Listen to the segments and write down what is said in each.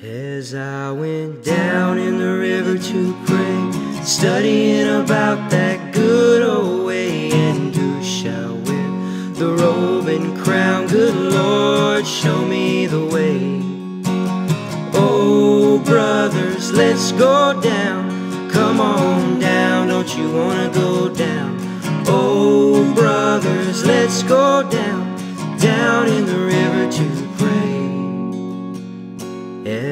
As I went down in the river to pray, studying about that good old way, and who shall wear the robe and crown? Good Lord, show me the way. Oh, brothers, let's go down. Come on down, don't you wanna go down? Oh, brothers, let's go down, down in the river to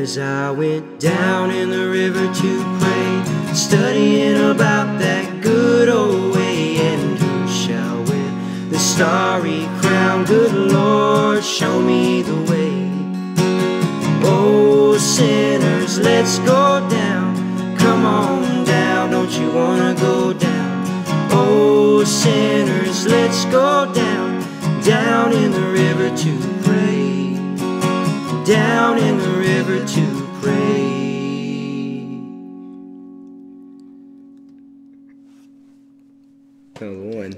As I went down in the river to pray, studying about that good old way, and who shall wear the starry crown? Good Lord, show me the way. Oh, sinners, let's go down. Come on down, don't you wanna go down? Oh, sinners, let's go down, down in the river to Was one.